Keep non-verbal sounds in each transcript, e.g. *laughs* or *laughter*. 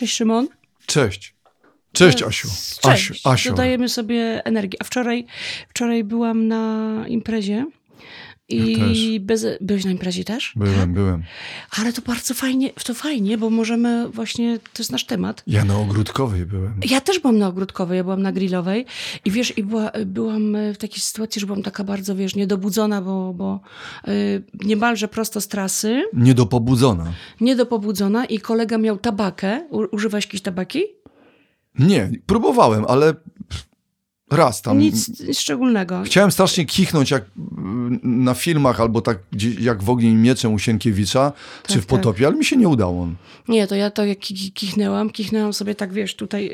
Cześć Szymon. Cześć. Cześć Asiu. Cześć. Asiu, Asiu. Dodajemy sobie energię. A wczoraj, wczoraj byłam na imprezie. I Ja bez, byłeś na imprezie też? Byłem, byłem. Ale to bardzo fajnie, to fajnie, bo możemy właśnie, to jest nasz temat. Ja na ogródkowej byłem. Ja też byłam na ogródkowej, ja byłam na grillowej i wiesz, i była, byłam w takiej sytuacji, że byłam taka bardzo, wiesz, niedobudzona, bo, bo y, niemalże prosto z trasy, Niedopobudzona. niedopobudzona i kolega miał tabakę. U, używałeś jakiejś tabaki? Nie, próbowałem, ale raz tam. Nic, szczególnego. Chciałem strasznie kichnąć jak mm, na filmach, albo tak jak w Ogniem i Mieczem u Sienkiewicza, czy w tak. Potopie, ale mi się nie udało. Nie, to ja to jak ki- kichnęłam, kichnęłam sobie tak, wiesz, tutaj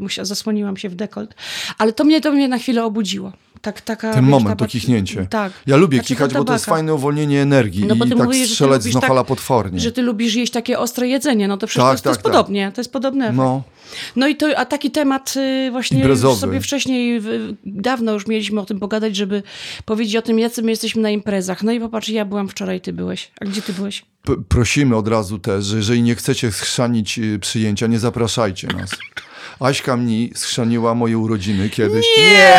yy, zasłoniłam się w dekolt, ale to mnie, to mnie na chwilę obudziło. Tak, taka, Ten wiesz, moment, to kichnięcie. Tak. Ja lubię Znaczy, kichać, bo to jest fajne uwolnienie energii No i tak mówisz, strzelać z nohala tak- potwornie. Że ty lubisz jeść takie ostre jedzenie, no to przecież Tak, to, jest, to tak, jest tak. podobnie, to jest podobne. No, No i to, a taki temat y, właśnie Imprezowy. sobie wcześniej, dawno już mieliśmy o tym pogadać, żeby powiedzieć o tym, jacy my jesteśmy na imprezach. No i popatrz, ja byłam wczoraj, ty byłeś. A gdzie ty byłeś? P- prosimy od razu też, że jeżeli nie chcecie schrzanić y, przyjęcia, nie zapraszajcie nas. Aśka mi schrzaniła moje urodziny kiedyś. Nie,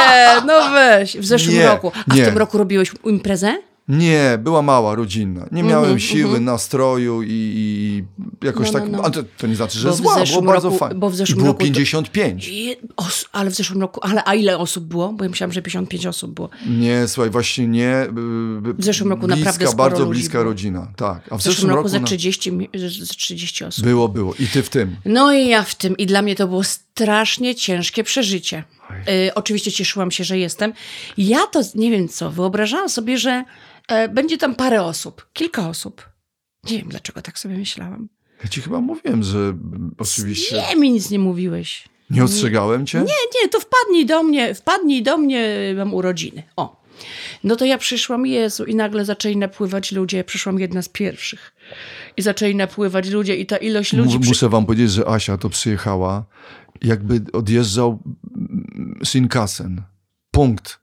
*laughs* no weź, w zeszłym Nie, roku. A nie. w tym roku robiłeś imprezę? Nie, była mała rodzinna. Nie miałem Mhm, siły, nastroju i, i jakoś No, no, tak. no. A to, to nie znaczy, że Bo zła, było zeszłym bardzo roku- fajnie. bo w zeszłym I było roku to- 55. Je- Os, ale w zeszłym roku, ale a ile osób było? Bo ja myślałam, że 55 osób było. Nie, słuchaj, właśnie nie. y, W zeszłym roku bliska, naprawdę sporo bardzo bliska było. rodzina, tak. A w, W zeszłym roku ze na- 30, mi- ze 30 osób. Było, było. I ty w tym. No i ja w tym. I dla mnie to było strasznie ciężkie przeżycie. Y, oczywiście cieszyłam się, że jestem. Ja to, nie wiem co, wyobrażałam sobie, że e, będzie tam parę osób, kilka osób. Nie wiem, dlaczego tak sobie myślałam. Ja ci chyba mówiłem, że oczywiście Nie, mi nic nie mówiłeś. nie ostrzegałem cię. Nie, nie, to wpadnij do mnie, wpadnij do mnie, mam urodziny. O. No to ja przyszłam, Jezu, i nagle zaczęli napływać ludzie. Ja przyszłam jedna z pierwszych. I zaczęli napływać ludzie i ta ilość ludzi... Mu- przy- Muszę wam powiedzieć, że Asia to przyjechała, jakby odjeżdżał Shinkansen. Punkt.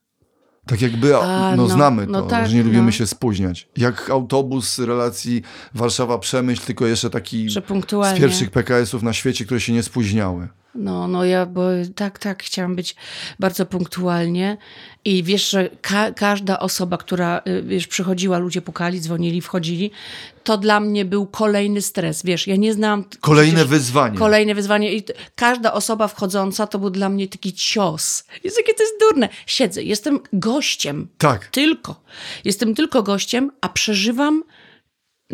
Tak jakby, A, no, no, znamy to, no tak, że nie lubimy no. się spóźniać. Jak autobus z relacji Warszawa-Przemyśl, tylko jeszcze taki z pierwszych PKS-ów na świecie, które się nie spóźniały. No, no ja, bo tak, tak, chciałam być bardzo punktualnie i wiesz, że ka każda osoba, która, y, wiesz, przychodziła, ludzie pukali, dzwonili, wchodzili, to dla mnie był kolejny stres, wiesz, ja nie znałam... Kolejne przecież- wyzwanie. Kolejne wyzwanie i każda osoba wchodząca to był dla mnie taki cios. Jest jakie to jest durne. Siedzę, jestem gościem. Tak. Tylko. Jestem tylko gościem, a przeżywam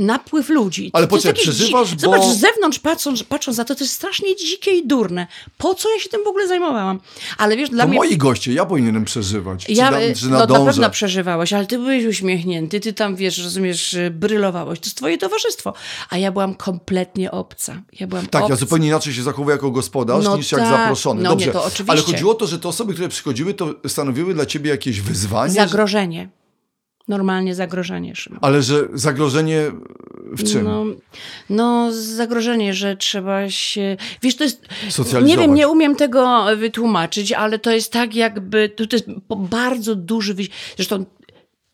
napływ ludzi. Ale poczekaj, takie przeżywasz, bo- Zobacz, z zewnątrz patrząc, patrząc na to, to jest strasznie dzikie i durne. Po co ja się tym w ogóle zajmowałam? Ale wiesz, dla To mnie... moi goście, ja powinienem przeżywać. Czy, Ja, na, czy no na pewno przeżywałeś, ale ty byłeś uśmiechnięty, ty tam, wiesz, rozumiesz, y, brylowałeś. To jest twoje towarzystwo. A ja byłam kompletnie obca. Ja byłam Tak, obca. ja zupełnie inaczej się zachowuję jako gospodarz No niż jak tak. zaproszony. No nie, Dobrze, to oczywiście. ale chodziło o to, że te osoby, które przychodziły, to stanowiły dla ciebie jakieś wyzwanie? Zagrożenie. Normalnie zagrożenie, Szymon. Ale że zagrożenie w czym? No, no, zagrożenie, że trzeba się. Wiesz, to jest. Nie wiem, nie umiem tego wytłumaczyć, ale to jest tak, jakby. To, to jest bardzo duży. Zresztą.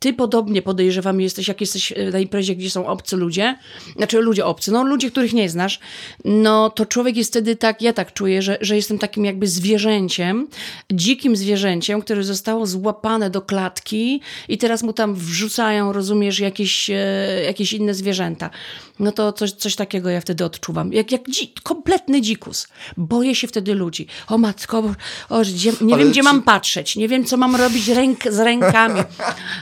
Ty podobnie podejrzewam jesteś, jak jesteś na imprezie, gdzie są obcy ludzie, znaczy ludzie obcy, no ludzie, których nie znasz, no to człowiek jest wtedy tak, ja tak czuję, że, że jestem takim jakby zwierzęciem, dzikim zwierzęciem, które zostało złapane do klatki i teraz mu tam wrzucają, rozumiesz, jakieś, e, jakieś inne zwierzęta. No to coś, coś takiego ja wtedy odczuwam. Jak, jak dzi kompletny dzikus. Boję się wtedy ludzi. O matko, o, gdzie, nie Ale wiem, gdzie czy- mam patrzeć, nie wiem, co mam robić ręk, z rękami.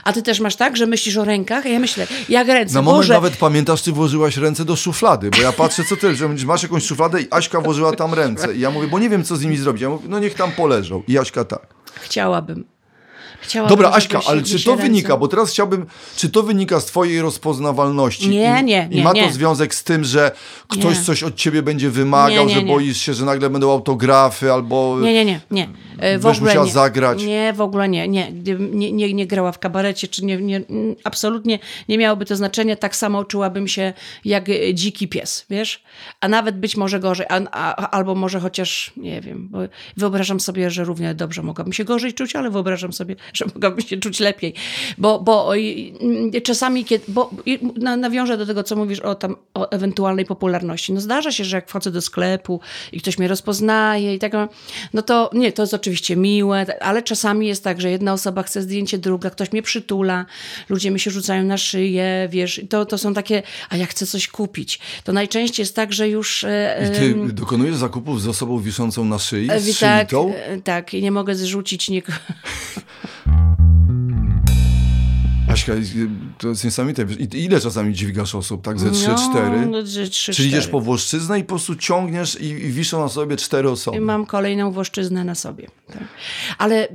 A ty też masz tak, że myślisz o rękach? A ja myślę, jak ręce, Na moment Boże, nawet pamiętasz, ty włożyłaś ręce do szuflady, bo ja patrzę, co ty, że masz jakąś szufladę i Aśka włożyła tam ręce. I ja mówię, bo nie wiem, co z nimi zrobić. Ja mówię, no niech tam poleżą. I Aśka tak. chciałabym. Chciałabym Dobra, Aśka, ale czy to ręce- wynika, bo teraz chciałbym, czy to wynika z twojej rozpoznawalności? Nie, I, nie, I nie, ma nie. to związek z tym, że ktoś Nie. coś od ciebie będzie wymagał, Nie, że boisz się, że nagle będą autografy albo... Nie, nie, nie, nie. E, W Będziesz ogóle musiała nie. zagrać. Nie, w ogóle nie. Nie, nie, nie, nie grała w kabarecie, czy nie, nie, mm, absolutnie nie miałoby to znaczenia. Tak samo czułabym się jak e, dziki pies, wiesz? A nawet być może gorzej, a, a, albo może chociaż, nie wiem, bo wyobrażam sobie, że równie dobrze mogłabym się gorzej czuć, ale wyobrażam sobie, że mogłabym się czuć lepiej. Bo, bo czasami, kiedy, bo nawiążę do tego, co mówisz o, tam, o ewentualnej popularności. No zdarza się, że jak wchodzę do sklepu i ktoś mnie rozpoznaje i tak, no to nie, to jest oczywiście miłe, ale czasami jest tak, że jedna osoba chce zdjęcie, druga, ktoś mnie przytula, ludzie mi się rzucają na szyję, wiesz, to, to są takie, a ja chcę coś kupić. To najczęściej jest tak, że już... E, I ty dokonujesz zakupów z osobą wiszącą na szyi, z e, tak, e, tak, i nie mogę zrzucić nikogo. *laughs* To jest niesamowite. I ile czasami dźwigasz osób, tak? Ze 3-4? No, no, 3, Czyli idziesz po Włoszczyznę i po prostu ciągniesz i, i wiszą na sobie cztery osoby. I mam kolejną Włoszczyznę na sobie. Tak. Ale,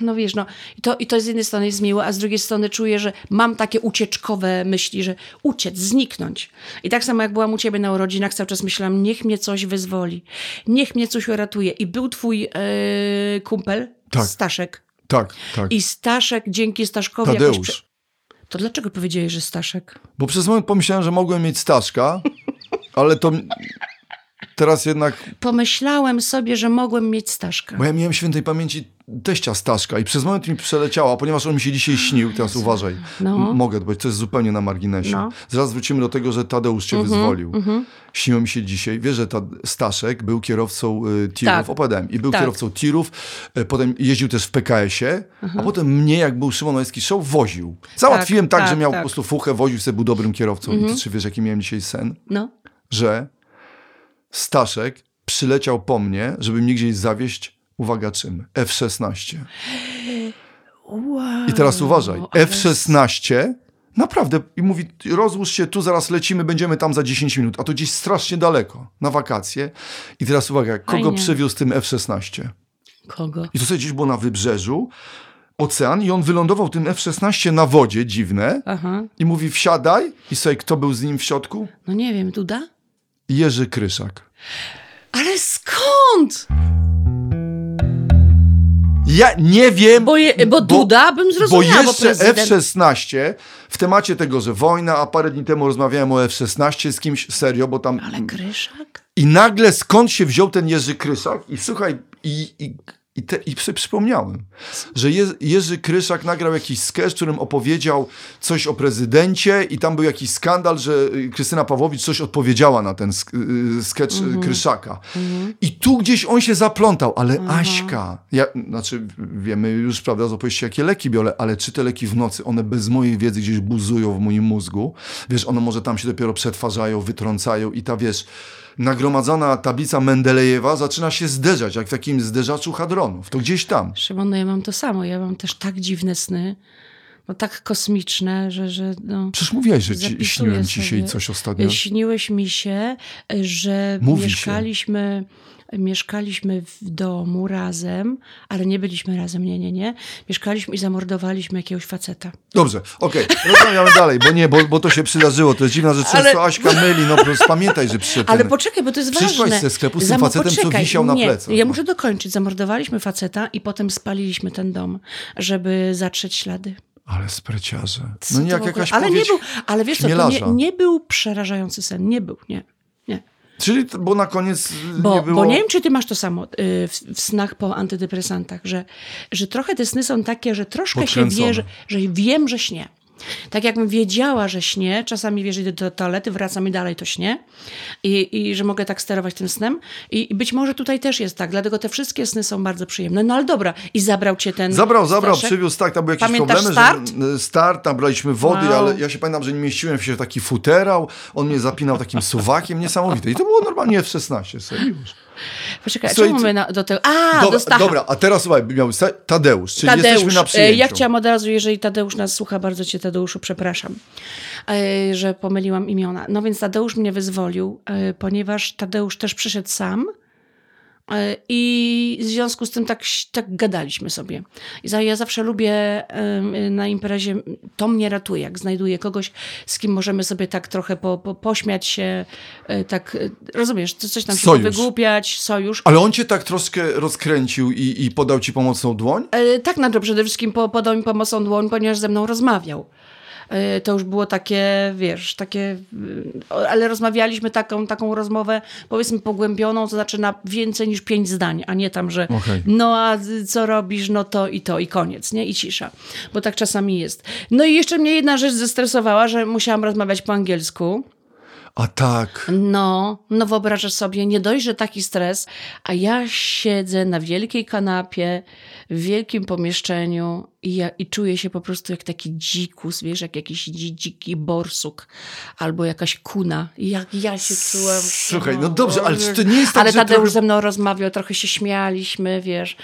no wiesz, no i to, i to z jednej strony jest miłe, a z drugiej strony czuję, że mam takie ucieczkowe myśli, że uciec, zniknąć. I tak samo jak byłam u ciebie na urodzinach, cały czas myślałam, niech mnie coś wyzwoli, niech mnie coś uratuje. I był twój yy, kumpel, tak. Staszek, tak, tak. I Staszek dzięki Staszkowi Tadeusz. Jakoś... To dlaczego powiedziałeś, że Staszek? Bo przez moment pomyślałem, że mogłem mieć Staszka, ale to teraz jednak... Pomyślałem sobie, że mogłem mieć Staszka. Bo ja miałem świętej pamięci teścia Staszka i przez moment mi przeleciała, ponieważ on mi się dzisiaj śnił, teraz uważaj, no. mogę, bo to jest zupełnie na marginesie. No. Zaraz wrócimy do tego, że Tadeusz cię mm -hmm, wyzwolił. Mm -hmm. Śniło mi się dzisiaj, wiesz, że ta Staszek był kierowcą y, tirów, tak. opowiadałem, i był tak. kierowcą tirów, y, potem jeździł też w PKS-ie, a mhm. potem mnie, jak był Szymon Majewski Show, woził. Załatwiłem tak, tak że miał tak. po prostu fuchę, woził sobie, był dobrym kierowcą. I ty mhm. czy wiesz, jaki miałem dzisiaj sen? No. Że Staszek przyleciał po mnie, żeby mnie gdzieś zawieść uwaga czym? F-16. Wow, I teraz uważaj, F-16 naprawdę i mówi, rozłóż się, tu zaraz lecimy, będziemy tam za 10 minut, a to gdzieś strasznie daleko, na wakacje. I teraz uwaga, kogo Fajnie. przywiózł tym F-16? Kogo? I to sobie gdzieś było na wybrzeżu, ocean i on wylądował tym F-16 na wodzie, dziwne, Aha. i mówi wsiadaj i sobie kto był z nim w środku? No nie wiem, Duda? Jerzy Kryszak. Ale skąd? Ja nie wiem. Bo, je, bo Duda bym zrozumiała. Bo jeszcze F-16 w temacie tego, że wojna, a parę dni temu rozmawiałem o F-16 z kimś serio, bo tam. Ale Kryszak? I nagle skąd się wziął ten Jerzy Kryszak? I słuchaj, i, i i, te, I sobie przypomniałem, że Je, Jerzy Kryszak nagrał jakiś sketch, w którym opowiedział coś o prezydencie i tam był jakiś skandal, że y, Krystyna Pawłowicz coś odpowiedziała na ten y, sketch mm -hmm. Kryszaka. Mm -hmm. I tu gdzieś on się zaplątał, ale mm -hmm. Aśka, ja, znaczy wiemy już, prawda, z opowieści, jakie leki biorę, ale czy te leki w nocy, one bez mojej wiedzy gdzieś buzują w moim mózgu, wiesz, one może tam się dopiero przetwarzają, wytrącają i ta, wiesz, nagromadzona tablica Mendelejewa zaczyna się zderzać, jak w takim zderzaczu hadronów. To gdzieś tam. Szymon, no ja mam to samo. Ja mam też tak dziwne sny, no tak kosmiczne, że... że no, Przecież mówiłaś, że ci, śniłem ci się i coś ostatnio. Śniłeś mi się, że Mówi mieszkaliśmy... Się mieszkaliśmy w domu razem, ale nie byliśmy razem, nie, nie, nie. Mieszkaliśmy i zamordowaliśmy jakiegoś faceta. Dobrze, okej, okay. rozmawiamy dalej, bo nie, bo, bo to się przydarzyło. To jest dziwna, że często ale... Aśka myli, no prostu pamiętaj, że przyszedł Ale poczekaj, bo to jest ważne. Przyszłaś ze sklepu z tym facetem, poczekaj, co wisiał na nie, plecach. Ja no. muszę dokończyć. Zamordowaliśmy faceta i potem spaliliśmy ten dom, żeby zatrzeć ślady. Ale spreciarze. No nie jak jakaś Ale nie był, ale wiesz co, to nie, nie był przerażający sen, nie był, nie. Czyli, bo na koniec bo, nie było... Bo nie wiem, czy ty masz to samo y, w, w, snach po antydepresantach, że, że trochę te sny są takie, że troszkę się wie, że, że wiem, że śnie. Tak jakbym wiedziała, że śnie, czasami wiesz, idę do toalety, wracam i dalej to śnie i, i że mogę tak sterować tym snem I, i być może tutaj też jest tak, dlatego te wszystkie sny są bardzo przyjemne. No ale dobra, i zabrał cię ten Zabrał, zabrał, przywiózł, tak, tam były jakieś Pamiętasz problemy, start? że start, tam braliśmy wody, wow. ale ja się pamiętam, że nie mieściłem się w taki futerał, on mnie zapinał takim suwakiem, niesamowite. I to było normalnie F-16, serio już. Poczekaj, Słuchaj, czemu my na, do tego... A, dobra, do Stacha. Dobra, a teraz słuchaj, miał Tadeusz, czyli Tadeusz. jesteśmy na przyjęciu. Ja chciałam od razu, jeżeli Tadeusz nas słucha, bardzo cię Tadeuszu przepraszam, e, że pomyliłam imiona. No więc Tadeusz mnie wyzwolił, e, ponieważ Tadeusz też przyszedł sam, E, I w związku z tym tak, tak gadaliśmy sobie. Ja zawsze lubię na imprezie, to mnie ratuje, jak znajduję kogoś, z kim możemy sobie tak trochę po, po, pośmiać się, e, tak, e, rozumiesz, coś tam się wygłupiać, sojusz. Ale on cię tak troszkę rozkręcił i, i podał ci pomocną dłoń? tak, no to przede wszystkim podał mi pomocną dłoń, ponieważ ze mną rozmawiał. Y, to już było takie, wiesz, takie, y, ale rozmawialiśmy taką, taką rozmowę, powiedzmy pogłębioną, to znaczy na więcej niż pięć zdań, a nie tam, że Okej. no a co robisz, no to i to i koniec, nie? I cisza, bo tak czasami jest. No i jeszcze mnie jedna rzecz zestresowała, że musiałam rozmawiać po angielsku. A tak. No, no wyobrażasz sobie, nie dość, że taki stres, a ja siedzę na wielkiej kanapie, w wielkim pomieszczeniu i, ja, i czuję się po prostu jak taki dzikus, wiesz, jak jakiś dzi, dziki borsuk albo jakaś kuna. Jak ja się czułam. Słuchaj, no dobrze, ale czy to nie jest tak, Ale Tadeusz trochę- ze mną rozmawiał, trochę się śmialiśmy, wiesz.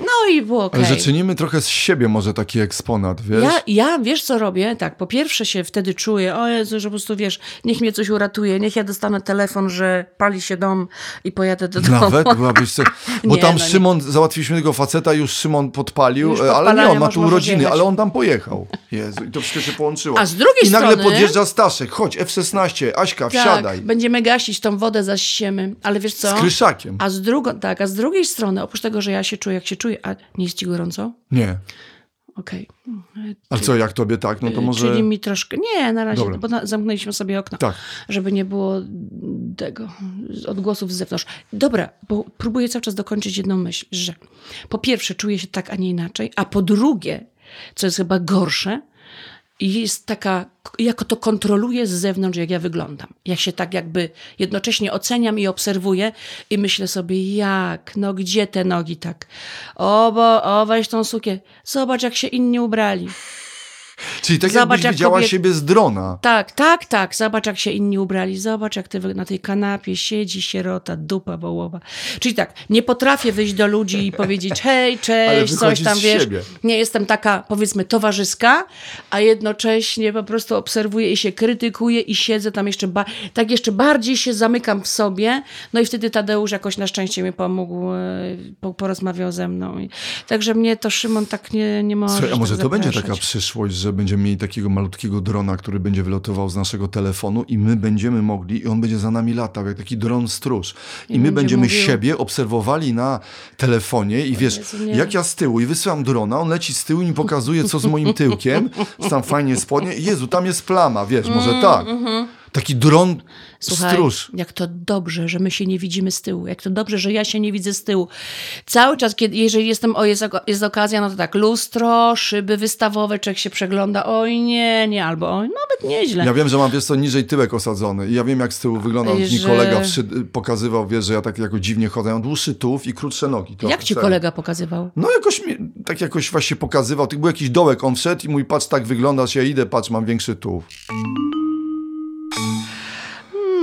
No i było okej. Ale że czynimy trochę z siebie może taki eksponat, wiesz? Ja, ja, wiesz co robię? Tak, po pierwsze się wtedy czuję, o Jezu, że po prostu, wiesz, niech mnie coś uratuje, niech ja dostanę telefon, że pali się dom i pojadę do domu. Nawet byłabyś. *laughs* Bo Nie, tam no nie. Szymon, załatwiliśmy tego faceta, już Szymon podpalił, Już e, ale nie, on ma tu urodziny, jechać. ale on tam pojechał. Jezu, i to wszystko się połączyło. A z drugiej I nagle strony- podjeżdża Staszek, chodź, F-16, Aśka, wsiadaj. Tak, będziemy gasić tą wodę, zasiemy, ale wiesz co? Z kryszakiem. A z, drugo, tak, a z drugiej strony, oprócz tego, że ja się czuję, jak się czuję, a nie jest ci gorąco? Nie. Okej. Ale co, jak tobie tak, no to może... Y, Czyli mi troszkę. Nie, na razie, Dobra. bo na, zamknęliśmy sobie okno. Tak. Żeby nie było tego odgłosów z zewnątrz. Dobra, bo próbuję cały czas dokończyć jedną myśl, że po pierwsze czuję się tak, a nie inaczej, a po drugie, co jest chyba gorsze, jest taka, jako to kontroluję z zewnątrz, jak ja wyglądam. Jak się tak jakby jednocześnie oceniam i obserwuję i myślę sobie, jak, no gdzie te nogi tak? O, bo, o, weź tą sukię. Zobacz, jak się inni ubrali. Czyli tak Zobacz, jakbyś jak widziała kobiet- siebie z drona. Tak, tak, tak. Zobacz, jak się inni ubrali. Zobacz, jak ty na tej kanapie siedzi sierota, dupa wołowa. Czyli tak, nie potrafię wyjść do ludzi i powiedzieć *laughs* hej, cześć, coś tam, wiesz. siebie. Nie jestem taka, powiedzmy, towarzyska, a jednocześnie po prostu obserwuję i się krytykuję i siedzę tam jeszcze, ba- tak jeszcze bardziej się zamykam w sobie. No i wtedy Tadeusz jakoś na szczęście mi pomógł, e, po, porozmawiał ze mną. Także mnie to Szymon tak nie, nie może Słuchaj, a może tak to będzie zapraszać. taka przyszłość, że będziemy mieli takiego malutkiego drona, który będzie wylotował z naszego telefonu i my będziemy mogli, i on będzie za nami latał, jak taki dron stróż. I, I my będzie będziemy mówił- siebie obserwowali na telefonie i wiesz, Jezu, jak ja z tyłu i wysyłam drona, on leci z tyłu i mi pokazuje, co z moim tyłkiem, tam fajnie spodnie. Jezu, tam jest plama, wiesz, może tak. Taki dron. Słuchaj, stróż. jak to dobrze, że my się nie widzimy z tyłu. Jak to dobrze, że ja się nie widzę z tyłu. Cały czas, kiedy, jeżeli jestem, o, jest, jest okazja, no to tak, lustro, szyby wystawowe, człowiek się przegląda, oj nie, nie, albo oj, nawet nieźle. Ja wiem, że mam, wiesz co, niżej tyłek osadzony i ja wiem, jak z tyłu wyglądał. Mi Że- kolega przy, pokazywał, wiesz, że ja tak jako dziwnie chodzę. Ja mam dłuższy tułów i krótsze nogi. jak ci serio. kolega pokazywał? No jakoś, mi, tak jakoś właśnie pokazywał. Był jakiś dołek, on wszedł i mój patrz tak wygląda, że ja idę, patrz, mam większy tułów.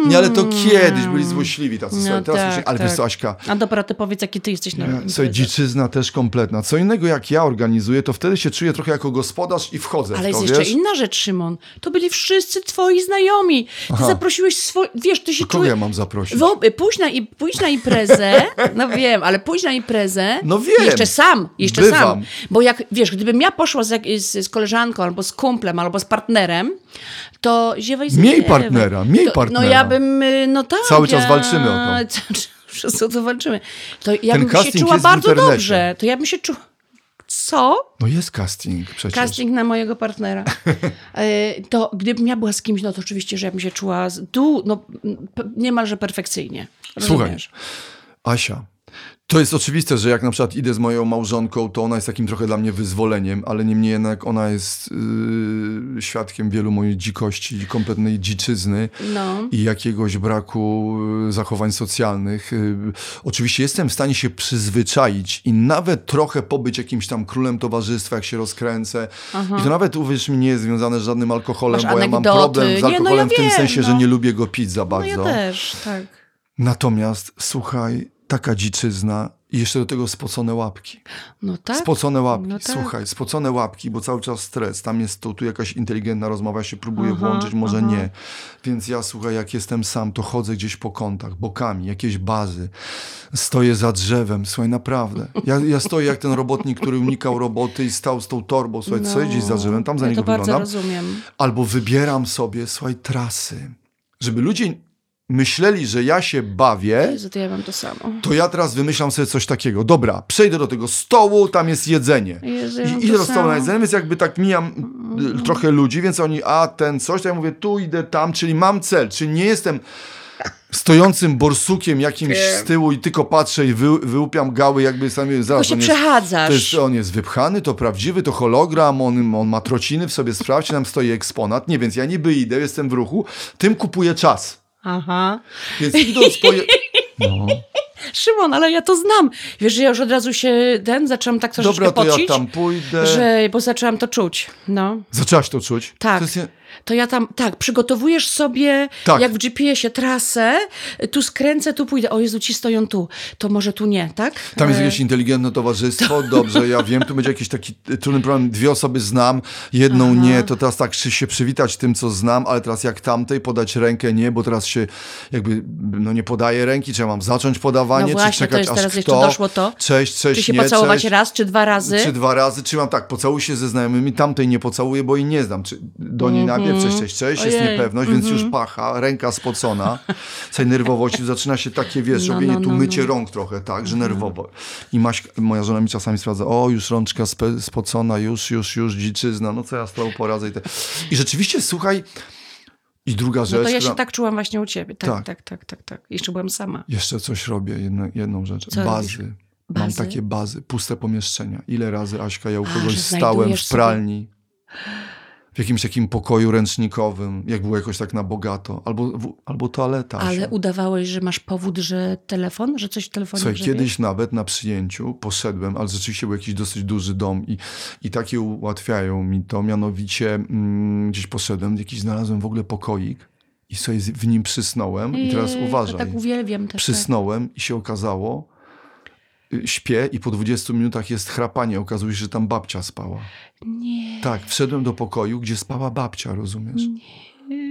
Nie, ale to kiedyś byli złośliwi tacy, No teraz tak, myślę, ale tak. wiesz co, Aśka, A dobra, ty powiedz, jaki ty jesteś na imprezach. słuchaj, dziczyzna też kompletna. Co innego jak ja organizuję, to wtedy się czuję trochę jako gospodarz i wchodzę Ale w jest to, jeszcze wiesz? inna rzecz, Szymon. To byli wszyscy twoi znajomi. Ty Aha. zaprosiłeś swoje... Wiesz, ty się Kogo ja mam zaprosić? Wo, pójść, na, i- pójść na imprezę, *laughs* no wiem, ale pójść na imprezę. No wiem. Jeszcze sam, jeszcze Bywam. sam. Bo jak, wiesz, gdybym ja poszła z, z, z koleżanką, albo z kumplem, albo z partnerem, to ziewaj Miej zwiewaj. partnera, miej to, partnera. No ja bym, y, no tak. Cały czas ja, walczymy o to. Wszyscy o to walczymy. To ja Ten bym się czuła bardzo dobrze. To ja bym się czuła... Co? No jest casting przecież. Casting na mojego partnera. E, *laughs* to gdybym ja była z kimś, no to oczywiście, że ja bym się czuła z- tu, no niemalże perfekcyjnie. Słuchaj, Rozumiesz? Asia, to jest oczywiste, że jak na przykład idę z moją małżonką, to ona jest takim trochę dla mnie wyzwoleniem, ale niemniej jednak ona jest yy, świadkiem wielu mojej dzikości kompletnej dziczyzny No. i jakiegoś braku yy, zachowań socjalnych. Yy, oczywiście jestem w stanie się przyzwyczaić i nawet trochę pobyć jakimś tam królem towarzystwa, jak się rozkręcę. I to nawet, uwierz mi, nie jest związane z żadnym alkoholem, Masz bo ja mam anegdoty. problem z Nie, no ja alkoholem w tym wiem, sensie, że no. nie lubię go pić za no bardzo. ja też, tak. Natomiast, słuchaj, taka dziczyzna i jeszcze do tego spocone łapki. No tak. Spocone łapki, No tak. słuchaj, spocone łapki, bo cały czas stres. Tam jest to, tu jakaś inteligentna rozmowa ja się próbuje Aha, włączyć, może aha. nie. Więc ja, słuchaj, jak jestem sam, to chodzę gdzieś po kątach, bokami, jakieś bazy. Stoję za drzewem, słuchaj, naprawdę. Ja, ja stoję jak ten robotnik, który unikał roboty i stał z tą torbą, słuchaj, stoję gdzieś za drzewem, tam za No, ja niego to wyglądam. rozumiem. Albo wybieram sobie, słuchaj, trasy, żeby ludzie myśleli, że ja się bawię, Jezu, to ja to to ja teraz wymyślam sobie coś takiego. Dobra, przejdę do tego stołu, tam jest jedzenie. Jezu, ja I idę to do stołu na jedzenie, więc jakby tak mijam y, trochę ludzi, więc oni, a ten coś, to ja mówię, tu idę tam, czyli mam cel, czyli nie jestem stojącym borsukiem jakimś z tyłu i tylko patrzę i wy, wyłupiam gały, jakby sami zaraz się on jest, przechadzasz. to jest, on jest wypchany, to prawdziwy, to hologram, on, on ma trociny w sobie, sprawdźcie, tam stoi eksponat. Nie, więc ja niby idę, jestem w ruchu, tym kupuję czas. Aha. Więc idąc po... je- *laughs* No. Szymon, ale ja to znam. Wiesz, że ja już od razu się ten zaczęłam tak troszeczkę Dobra, to ja pocić, tam pójdę. że, bo zaczęłam to czuć. No. Zaczęłaś to czuć? Tak. To jest. To ja tam, tak, przygotowujesz sobie, Tak. jak w GPS-ie, trasę, tu skręcę, tu pójdę, o Jezu, ci stoją tu, to może tu nie, tak? Tam jest E, jakieś inteligentne towarzystwo, dobrze, ja wiem, tu będzie jakiś taki trudny problem, dwie osoby znam, jedną nie, to teraz tak się przywitać tym, co znam, ale teraz jak tamtej podać rękę, nie, bo teraz się jakby, no nie podaję ręki, czy ja mam zacząć podawanie, No właśnie, czy to czekać jest aż kto, doszło to. cześć, cześć, Czy się nie, pocałować cześć. raz, czy dwa razy? Czy dwa razy, czy mam tak, pocałuj się ze znajomymi, tamtej nie pocałuję, bo jej nie znam. Czy do niej cześć, cześć, cześć, jest Mhm. Ojej, niepewność, więc już pacha, ręka spocona, tej nerwowości, zaczyna się takie, wiesz, No, robienie no, tu no, mycie no. rąk trochę, tak, że nerwowo. I Maś, moja żona mi czasami sprawdza, o, już rączka spocona, już, już, już, dziczyzna, no co ja z tobą poradzę. I, te... I rzeczywiście, słuchaj, i druga rzecz, No to ja się która- tak czułam właśnie u ciebie. Tak, Tak. tak, tak, tak, tak. Jeszcze byłam sama. Jeszcze coś robię, jedno, jedną rzecz. Co robisz? bazy. Mam Bazy? takie bazy, puste pomieszczenia. Ile razy, Aśka, ja u A, kogoś że stałem w sobie- pralni, w jakimś takim pokoju ręcznikowym, jak było jakoś tak na bogato, albo, w, albo toaleta. Ale udawałeś, że masz powód, że telefon, że coś w telefonie Słuchaj, grzebie? kiedyś nawet na przyjęciu poszedłem, ale rzeczywiście był jakiś dosyć duży dom i, i takie ułatwiają mi to, mianowicie mm, gdzieś poszedłem, jakiś znalazłem w ogóle pokoik i sobie w nim przysnąłem i teraz Jej, uważaj. Tak uwielbiam też. Tak. Przysnąłem i się okazało, śpię i po 20 minutach jest chrapanie. Okazuje się, że tam babcia spała. Nie. Tak, wszedłem do pokoju, gdzie spała babcia, rozumiesz?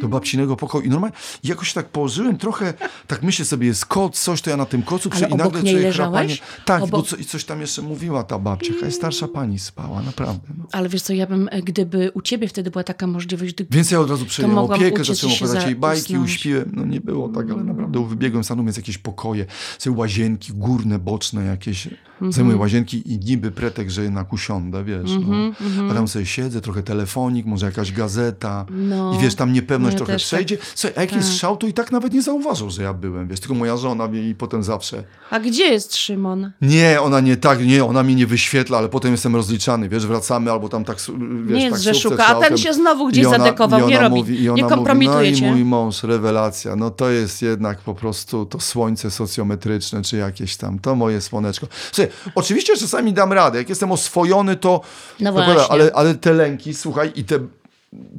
Do babcinego pokoju. I normalnie jakoś tak położyłem trochę, tak myślę sobie, jest koc, coś, to ja na tym kocu przy, i nagle czuję chrapanie. Tak, Obok- bo co, i coś tam jeszcze mówiła ta babcia. Jakaś starsza pani spała, naprawdę. No. Ale wiesz co, ja bym, e, gdyby u ciebie wtedy była taka możliwość, gdy... Więc ja od razu przejąłem opiekę, zacząłem opowiadać za- jej bajki, usnąć. uśpiłem. No nie było tak, ale naprawdę wybiegłem stanu, więc jakieś pokoje, sobie łazienki górne, boczne jakieś. Mhm. Zajmuję łazienki i niby pretekst, że jednak usiądę, wiesz. Mhm, no. A tam sobie siedzę, trochę telefonik, może jakaś gazeta. No. I wiesz, tam niepewność No trochę też przejdzie. Słuchaj, a jak jest szał, to i tak nawet nie zauważą, że ja byłem, wiesz. Tylko moja żona i potem zawsze... A gdzie jest Szymon? Nie, ona nie tak, nie, ona mi nie wyświetla, ale potem jestem rozliczany, wiesz, wracamy albo tam tak, wiesz, Nie jest, że szuka, a ten się znowu gdzieś ona- zadekował, nie robi, mówi- nie mówi, kompromituje No cię. i mój mąż, rewelacja, no to jest jednak po prostu to słońce socjometryczne, czy jakieś tam, to moje słoneczko. Słuchaj, oczywiście czasami dam radę, jak jestem oswojony, to, No to ale, ale te lęki, słuchaj, i te,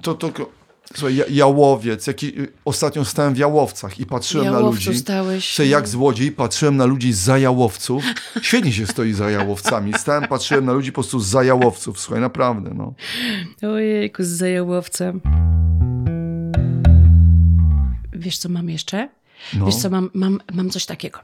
to, to, słuchaj, ja- jałowiec, jaki, ostatnio stałem w Jałowcach i patrzyłem na Jałowcu ludzi. stałeś. Słuchaj, jak złodziej, patrzyłem na ludzi za jałowców. Świetnie się stoi za jałowcami. Stałem, patrzyłem na ludzi po prostu za jałowców. Słuchaj, naprawdę, no. Ojejku, z zajałowcem. Wiesz, co mam jeszcze? No. Wiesz co, mam, mam, mam coś takiego.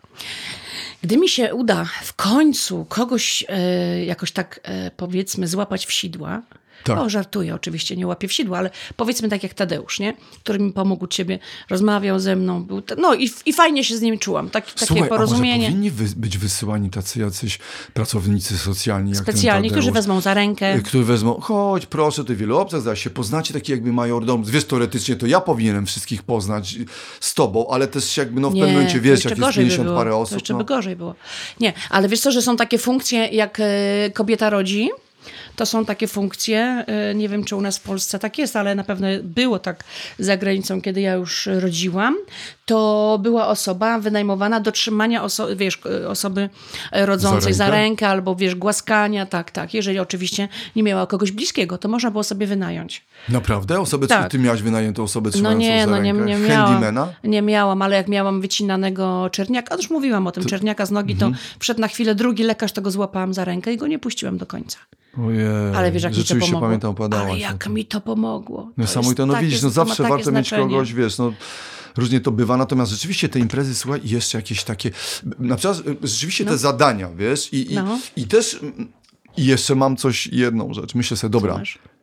Gdy mi się uda w końcu kogoś e, jakoś tak, e, powiedzmy, złapać w sidła, Tak. o, żartuję, oczywiście, nie łapię w sidła, ale powiedzmy tak jak Tadeusz, nie? Który mi pomógł ciebie, rozmawiał ze mną, był te, no i, i fajnie się z nim czułam, tak, takie Słuchaj, a może porozumienie. powinni być wysyłani tacy jacyś pracownicy socjalni, jak Specjalni, ten którzy Tadeusz, wezmą za rękę. y, Którzy wezmą, chodź proszę, ty wielu obcach zaś się poznacie, taki jakby majordom. Wiesz, teoretycznie to ja powinienem wszystkich poznać y, z tobą, ale też jakby, no w pewnym momencie to wiesz, jak jest gorzej by 50 było. parę To osób. jeszcze no. by gorzej było. Nie, ale wiesz co, że są takie funkcje, jak e, kobieta rodzi, to są takie funkcje, e, nie wiem czy u nas w Polsce tak jest, ale na pewno było tak za granicą, kiedy ja już rodziłam, to była osoba wynajmowana do trzymania oso- wiesz, e, osoby e, rodzącej Za za rękę? rękę albo wiesz, głaskania, tak, tak. Jeżeli oczywiście nie miała kogoś bliskiego, to można było sobie wynająć. Naprawdę? Osobę, Tak. Ty miałaś wynajętą osobę No trzymającą nie, za no nie, rękę? nie miałam. Handymana? Nie miałam, ale jak miałam wycinanego czerniaka, a już mówiłam o tym, czerniaka z nogi, Mhm. to przed na chwilę drugi lekarz tego złapałam za rękę i go nie puściłam do końca. Ojej, Ale wiesz, jak mi to rzeczywiście pomogło? pamiętam, ale jak tym. mi to pomogło. To Niesamowite, no takie- widzisz, no to zawsze warto mieć znaczenie. kogoś, wiesz, no różnie to bywa, natomiast rzeczywiście te imprezy, słuchaj, jeszcze jakieś takie, na przykład y, rzeczywiście te zadania, wiesz, i, i, No. i też, mm, i jeszcze mam coś, jedną rzecz, myślę sobie, dobra,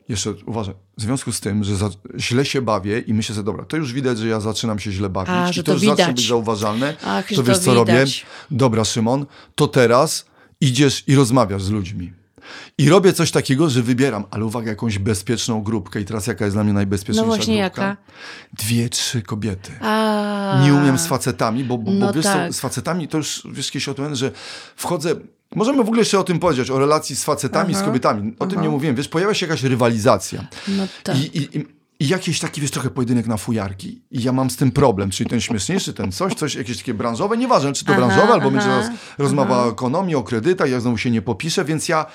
jeszcze uważaj, w związku z tym, że za, źle się bawię i myślę sobie, dobra, to już widać, że ja zaczynam się źle bawić A, i to, to już zacznie widać. być zauważalne, Ach, to wiesz, to co robię? widać. Dobra, Szymon, to teraz idziesz i rozmawiasz z ludźmi. I robię coś takiego, że wybieram, ale uwaga, jakąś bezpieczną grupkę. I teraz jaka jest dla mnie najbezpieczniejsza No właśnie, grupka? jaka? Dwie, trzy kobiety. A, Nie umiem z facetami, bo, bo, No bo wiesz tak. co, z facetami to już wiesz kiedyś o tym, że wchodzę. Możemy w ogóle jeszcze o tym powiedzieć, o relacji z facetami, z kobietami. O tym nie mówiłem. Wiesz, pojawia się jakaś rywalizacja. No tak. I, i, i, I jakiś taki, wiesz, trochę pojedynek na fujarki. I ja mam z tym problem, czyli ten śmieszniejszy, ten coś, coś jakieś takie branżowe, nieważne, czy to Aha, branżowe, albo aha, będzie teraz rozmowa o ekonomii, o kredytach, ja znowu się nie popiszę, więc ja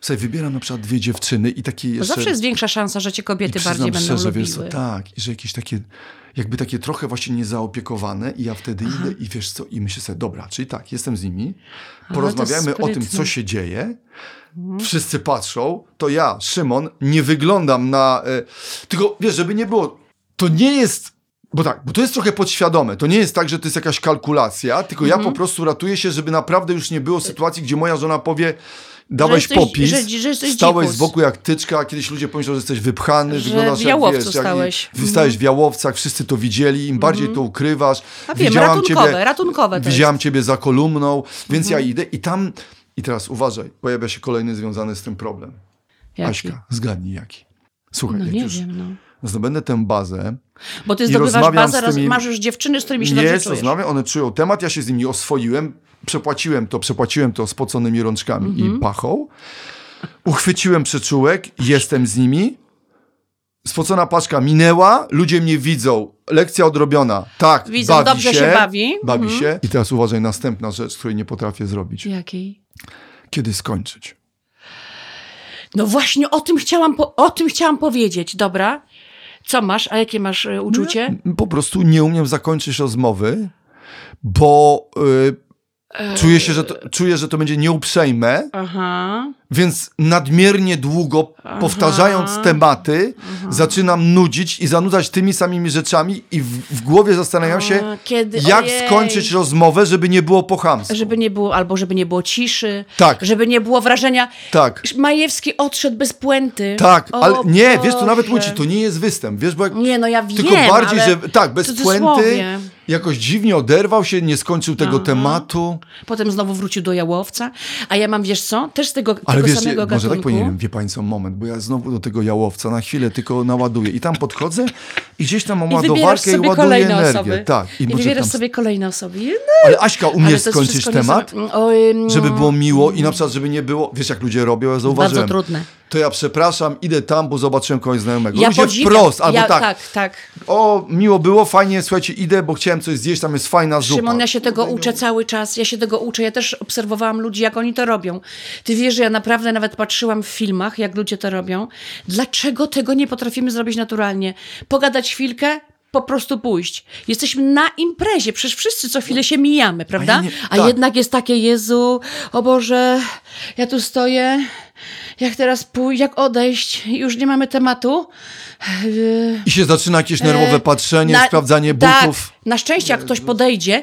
sobie wybieram na przykład dwie dziewczyny i takie jeszcze... zawsze jest większa szansa, że cię kobiety bardziej będą szczerze, lubiły. co, tak, i że jakieś takie, jakby takie trochę właśnie niezaopiekowane i ja wtedy idę i wiesz co, i myślę sobie, dobra, czyli tak, jestem z nimi, porozmawiamy o tym, co się dzieje, wszyscy patrzą, to ja, Szymon, nie wyglądam na, e, tylko wiesz, żeby nie było, to nie jest, bo tak, bo to jest trochę podświadome, to nie jest tak, że to jest jakaś kalkulacja, tylko ja Mhm. po prostu ratuję się, żeby naprawdę już nie było sytuacji, gdzie moja żona powie, dałeś jesteś- popis, że- że jesteś stałeś dzikus. z boku jak tyczka, a kiedyś ludzie pomyślą, że jesteś wypchany, Że wyglądasz w jak, wiesz, jak stałeś. Mhm. w jałowcach, wszyscy to widzieli, im bardziej to ukrywasz. A wiem, ratunkowe, ratunkowe to Widziałam ciebie za kolumną, więc Mhm. ja idę i tam, i teraz uważaj, pojawia się kolejny związany z tym problem. Jaki? Aśka, zgadnij jaki. Słuchaj, No jak nie już wiem, no. zdobędę tę bazę, Bo ty zdobywasz bazę, tymi- masz już dziewczyny, z którymi się nie dobrze czujesz. rozmawiam, one czują temat, ja się z nimi oswoiłem, przepłaciłem to, przepłaciłem to spoconymi rączkami Mhm. i pachą, uchwyciłem przeczułek, jestem z nimi, spocona paczka minęła, ludzie mnie widzą, lekcja odrobiona, tak, Widzą, bawi dobrze się bawi. bawi Mhm. się. I teraz uważaj, następna rzecz, której nie potrafię zrobić. Jakiej? Kiedy skończyć? No właśnie o tym chciałam, po, o tym chciałam powiedzieć, dobra? Co masz, a jakie masz e, uczucie? Po prostu nie umiem zakończyć rozmowy, bo y, czuję się, że to, czuję, że to będzie nieuprzejme, Aha. Więc nadmiernie długo powtarzając tematy, zaczynam nudzić i zanudzać tymi samymi rzeczami i w, w głowie zastanawiam się, A, kiedy- jak ojej. skończyć rozmowę, żeby nie było po chamsku. Żeby nie było, albo żeby nie było ciszy. Tak. Żeby nie było wrażenia, Tak, Majewski odszedł bez puenty. tak, O ale nie, wiesz, to nawet Boże. muci, to nie jest występ, wiesz, bo jak, Nie, no ja wiem, tylko bardziej, że tak, bez puenty, jakoś dziwnie oderwał się, nie skończył tego tematu. Potem znowu wrócił do Jałowca. A ja mam, wiesz co, też z tego, Ale tego wiesz, samego może tak gatunku. powinienem, wie co, moment, bo ja znowu do tego jałowca na chwilę tylko naładuję i tam podchodzę i gdzieś tam mam I ładowarkę i ładuję energię. osoby. Tak, I, może wybierasz tam- sobie kolejne osoby. No, Ale Aśka, ale umiesz skończyć temat? mm, Żeby było miło i na przykład, żeby nie było, wiesz jak ludzie robią, ja zauważyłem. Bardzo trudne. To ja przepraszam, idę tam, bo zobaczyłem kogoś znajomego. Ja ludzie podziwiam. wprost, albo ja, tak. Tak, tak. O, miło było, fajnie, słuchajcie, idę, bo chciałem coś zjeść, tam jest fajna zupa. Szymon, ja się tego uczę cały czas. Ja się tego uczę. Ja też obserwowałam ludzi, jak oni to robią. Ty wiesz, że ja naprawdę nawet patrzyłam w filmach, jak ludzie to robią. Dlaczego tego nie potrafimy zrobić naturalnie? Pogadać chwilkę, po prostu pójść. Jesteśmy na imprezie, przecież wszyscy co chwilę się mijamy, prawda? ja nie- A tak. jednak jest takie, Jezu, o Boże, ja tu stoję, jak teraz pójść, jak odejść, już nie mamy tematu. I się zaczyna jakieś nerwowe E, patrzenie, na- sprawdzanie tak, butów. Na szczęście, jak ktoś podejdzie,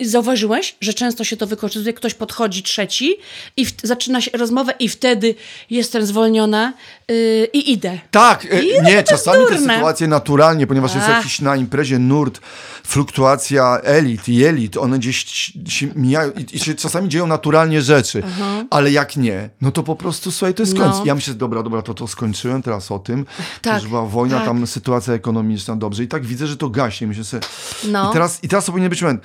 zauważyłeś, że często się to wykorzystuje, ktoś podchodzi trzeci i w, zaczyna się rozmowę i wtedy jestem zwolniona yy, i idę. Tak, e, I nie, jest czasami te sytuacje naturalnie, ponieważ jest Ach. jakiś na imprezie nurt, fluktuacja elit i elit, one gdzieś się mijają i, i się czasami dzieją naturalnie rzeczy, ale jak nie, no to po prostu, słuchaj, to jest No. koniec. Ja myślę, dobra, dobra, to to skończyłem teraz o tym, Tak, że była wojna, tak. tam sytuacja ekonomiczna, dobrze i tak widzę, że to gaśnie, myślę sobie, No. i teraz, i teraz to powinien być moment.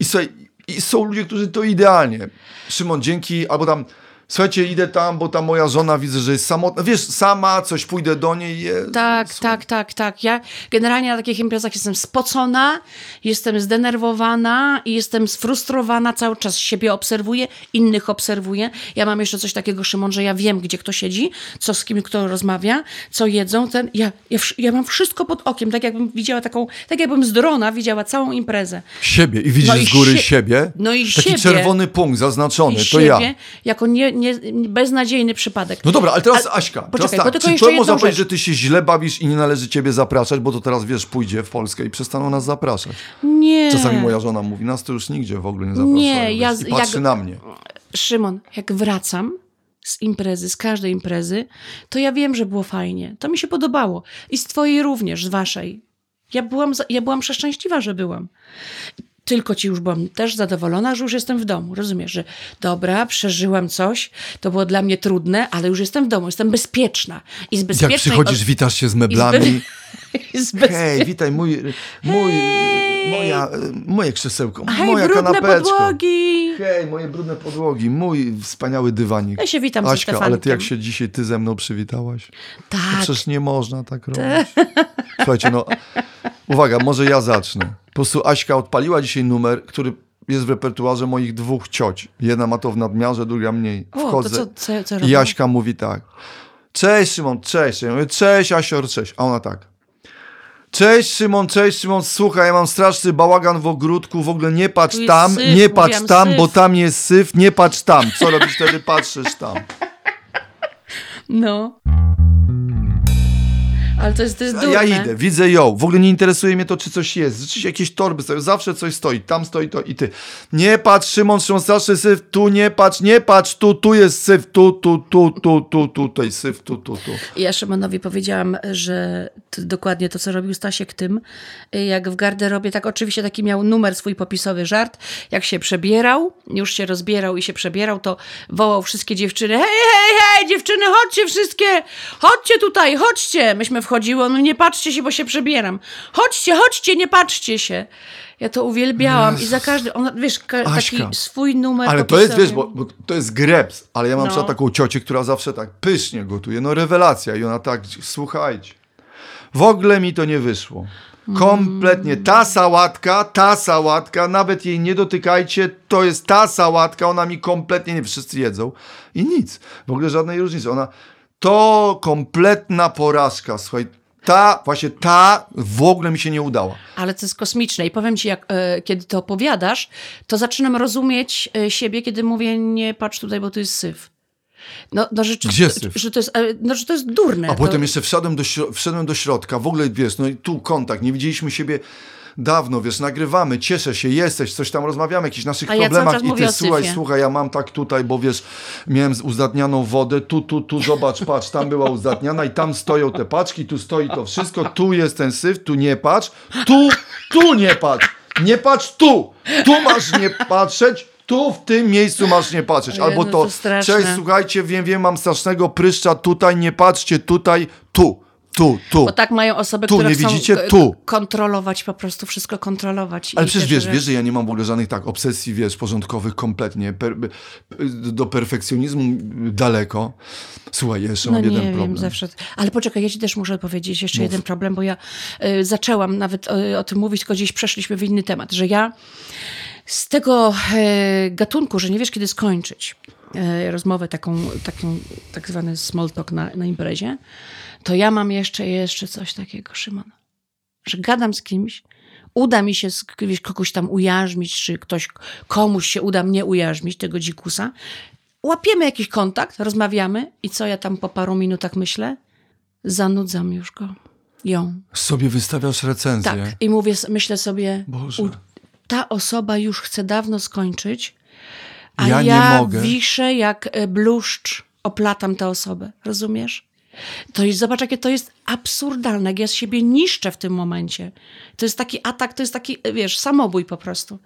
I, słuchaj, I są ludzie, którzy to idealnie. Szymon, dzięki, albo tam, słuchajcie, idę tam, bo ta moja żona widzę, że jest samotna. Wiesz, sama coś pójdę do niej. Je, Tak, tak, tak, tak. Ja generalnie na takich imprezach jestem spocona, jestem zdenerwowana i jestem sfrustrowana, cały czas siebie obserwuję, innych obserwuję. Ja mam jeszcze coś takiego, Szymon, że ja wiem, gdzie kto siedzi, co z kim kto rozmawia, co jedzą. Ten, ja, ja, ja mam wszystko pod okiem, tak jakbym widziała taką, tak jakbym z drona widziała całą imprezę. Siebie i widzisz No z góry sie- siebie. no i Taki siebie. czerwony punkt zaznaczony, I to siebie ja. jako nie, nie, beznadziejny przypadek. No dobra, ale teraz A- Aśka, poczekaj, teraz tak, czy to można powiedzieć, że ty się źle bawisz i nie należy ciebie zapraszać, bo to teraz, wiesz, pójdzie w Polskę i przestaną nas zapraszać. Nie. Czasami moja żona mówi, nas to już nigdzie w ogóle nie zapraszają. Nie, ja I patrzy jak- na mnie. Szymon, jak wracam z imprezy, z każdej imprezy, to ja wiem, że było fajnie. To mi się podobało. I z twojej również, z waszej. Ja byłam, ja byłam przeszczęśliwa, że byłam. Tylko ci już byłam też zadowolona, że już jestem w domu. Rozumiesz, że dobra, przeżyłam coś, to było dla mnie trudne, ale już jestem w domu, jestem bezpieczna. I z bezpiecznej... Jak przychodzisz, witasz się z meblami. *laughs* bez... Hej, witaj, mój, mój, moja, moje krzesełko, Hej, moja brudne podłogi! Hej, moje brudne podłogi, mój wspaniały dywanik. Ja się witam ze Aśka, ale ty jak się dzisiaj ty ze mną przywitałaś? No Tak, przecież nie można tak robić. Słuchajcie, no, uwaga, może ja zacznę. Po prostu Aśka odpaliła dzisiaj numer, który jest w repertuarze moich dwóch cioć. Jedna ma to w nadmiarze, druga mniej. O, to Wchodzę co- co- co i robią? Aśka mówi tak. Cześć Szymon, cześć. Ja mówię, cześć Asior, cześć. A ona tak. Cześć Szymon, cześć Szymon, słuchaj, ja mam straszny bałagan w ogródku, w ogóle nie patrz tam, syf, nie patrz tam, syf. bo tam jest syf, nie patrz tam. Co robisz wtedy? Patrzysz tam. no. Ale to jest, to jest durne. ja idę, widzę ją. W ogóle nie interesuje mnie to, czy coś jest. Rzeczywiście jakieś torby stoją, zawsze coś stoi. Tam stoi to i ty. Nie patrz, Szymon, Szymon, straszny syf, tu nie patrz, nie patrz, tu, tu jest syf, tu, tu, tu, tu, tu, tutaj syf, tu, tu, tu. Ja Szymonowi powiedziałam, że dokładnie to, co robił Stasiek tym, jak w garderobie, tak oczywiście taki miał numer swój popisowy żart, jak się przebierał, już się rozbierał i się przebierał, to wołał wszystkie dziewczyny, hej, hej, hej, dziewczyny, chodźcie wszystkie, chodźcie tutaj, chodźcie. Myśmy wchodziły, on nie patrzcie się, bo się przebieram. Chodźcie, chodźcie, nie patrzcie się. Ja to uwielbiałam i za każdy, on, wiesz, ka- taki Aśka. swój numer Ale to jest, wiesz, bo, bo to jest greps, ale ja mam No. taką ciocię, która zawsze tak pysznie gotuje, no rewelacja i ona tak, słuchajcie, w ogóle mi to nie wyszło. Kompletnie. Ta sałatka, ta sałatka, nawet jej nie dotykajcie, to jest ta sałatka, ona mi kompletnie nie, wszyscy jedzą i nic. W ogóle żadnej różnicy. Ona, to kompletna porażka, słuchaj, ta, właśnie ta w ogóle mi się nie udała. Ale to jest kosmiczne i powiem ci, jak, e, kiedy to opowiadasz, to zaczynam rozumieć e, siebie, kiedy mówię, nie patrz tutaj, bo to jest syf. No, no że, Gdzie syf? Że to jest, e, no, że to jest durne. A to, potem jeszcze wszedłem do, wszedłem do środka, w ogóle wiesz, no i tu kontakt, nie widzieliśmy siebie dawno, wiesz, nagrywamy, cieszę się, jesteś, coś tam rozmawiamy, jakichś naszych A ja problemach czas i ty słuchaj, słuchaj, ja mam tak tutaj, bo wiesz, miałem uzdatnianą wodę, tu, tu, tu, zobacz, *laughs* patrz, tam była uzdatniana i tam stoją te paczki, tu stoi to wszystko, tu jest ten syf, tu nie patrz, tu, tu nie patrz, nie patrz tu, tu masz nie patrzeć, tu w tym miejscu masz nie patrzeć, albo to, to cześć, słuchajcie, wiem, wiem, mam strasznego pryszcza, tutaj nie patrzcie, tutaj, tu, tu, tu. Bo tak mają osoby, Tu, które nie chcą widzicie? k- Tu. kontrolować, po prostu wszystko kontrolować. Ale przecież wiesz, że- wiesz, że ja nie mam w ogóle żadnych tak obsesji, wiesz, porządkowych kompletnie, per, do perfekcjonizmu daleko. Słuchaj, jeszcze No mam nie jeden wiem, problem. zawsze. Ale poczekaj, ja ci też muszę powiedzieć jeszcze jeden problem, bo ja y, zaczęłam nawet y, o tym mówić, tylko gdzieś przeszliśmy w inny temat, że ja z tego y, gatunku, że nie wiesz kiedy skończyć rozmowę taką, taką tak zwany small talk na, na imprezie, to ja mam jeszcze, jeszcze coś takiego, Szymon, że gadam z kimś, uda mi się wiesz, kogoś tam ujarzmić, czy ktoś, komuś się uda mnie ujarzmić, tego dzikusa, łapiemy jakiś kontakt, rozmawiamy i co ja tam po paru minutach myślę? Zanudzam już go. Ją. Sobie wystawiasz recenzję. Tak. I mówię, myślę sobie, Boże. u, ta osoba już chce dawno skończyć, a Ja ja, wiszę jak e, bluszcz, oplatam tę osobę. Rozumiesz? To jest, zobacz, jakie to jest absurdalne, jak ja z siebie niszczę w tym momencie. To jest taki atak, to jest taki, wiesz, samobój po prostu.